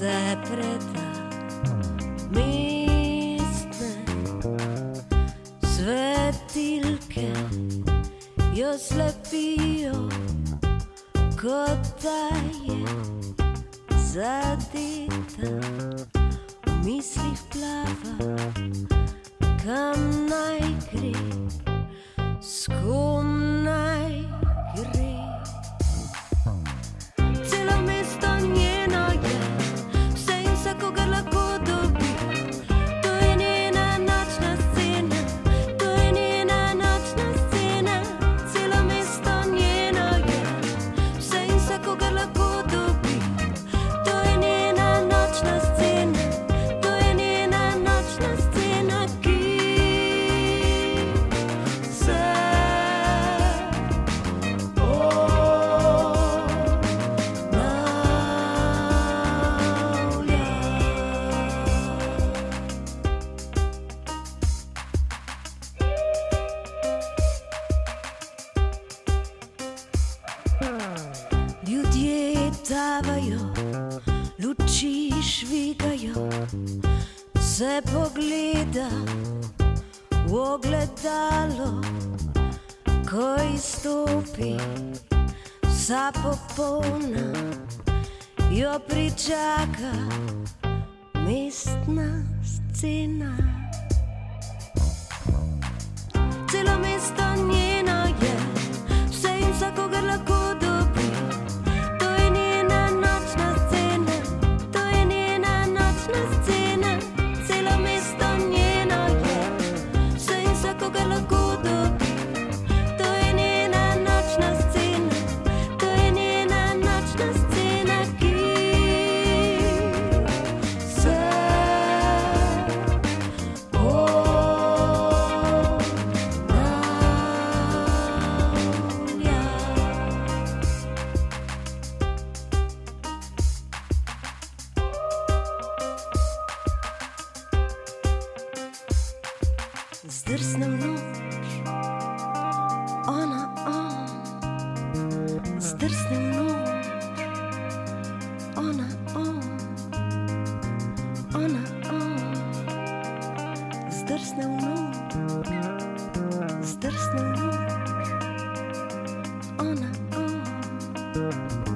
interpreta miste svetilke jo slepijo kot da je zadeta v mislih plava kam naj odzavajo, luči švigajo, se pogleda v ogledalo, ko izstopi vsa popolna, jo pričaka mestna scena. Celo mesto nje. drsnem noč, ona on, zdrsnem noč, ona on, ona on, zdrsnem noč, zdrsnem noč, ona on.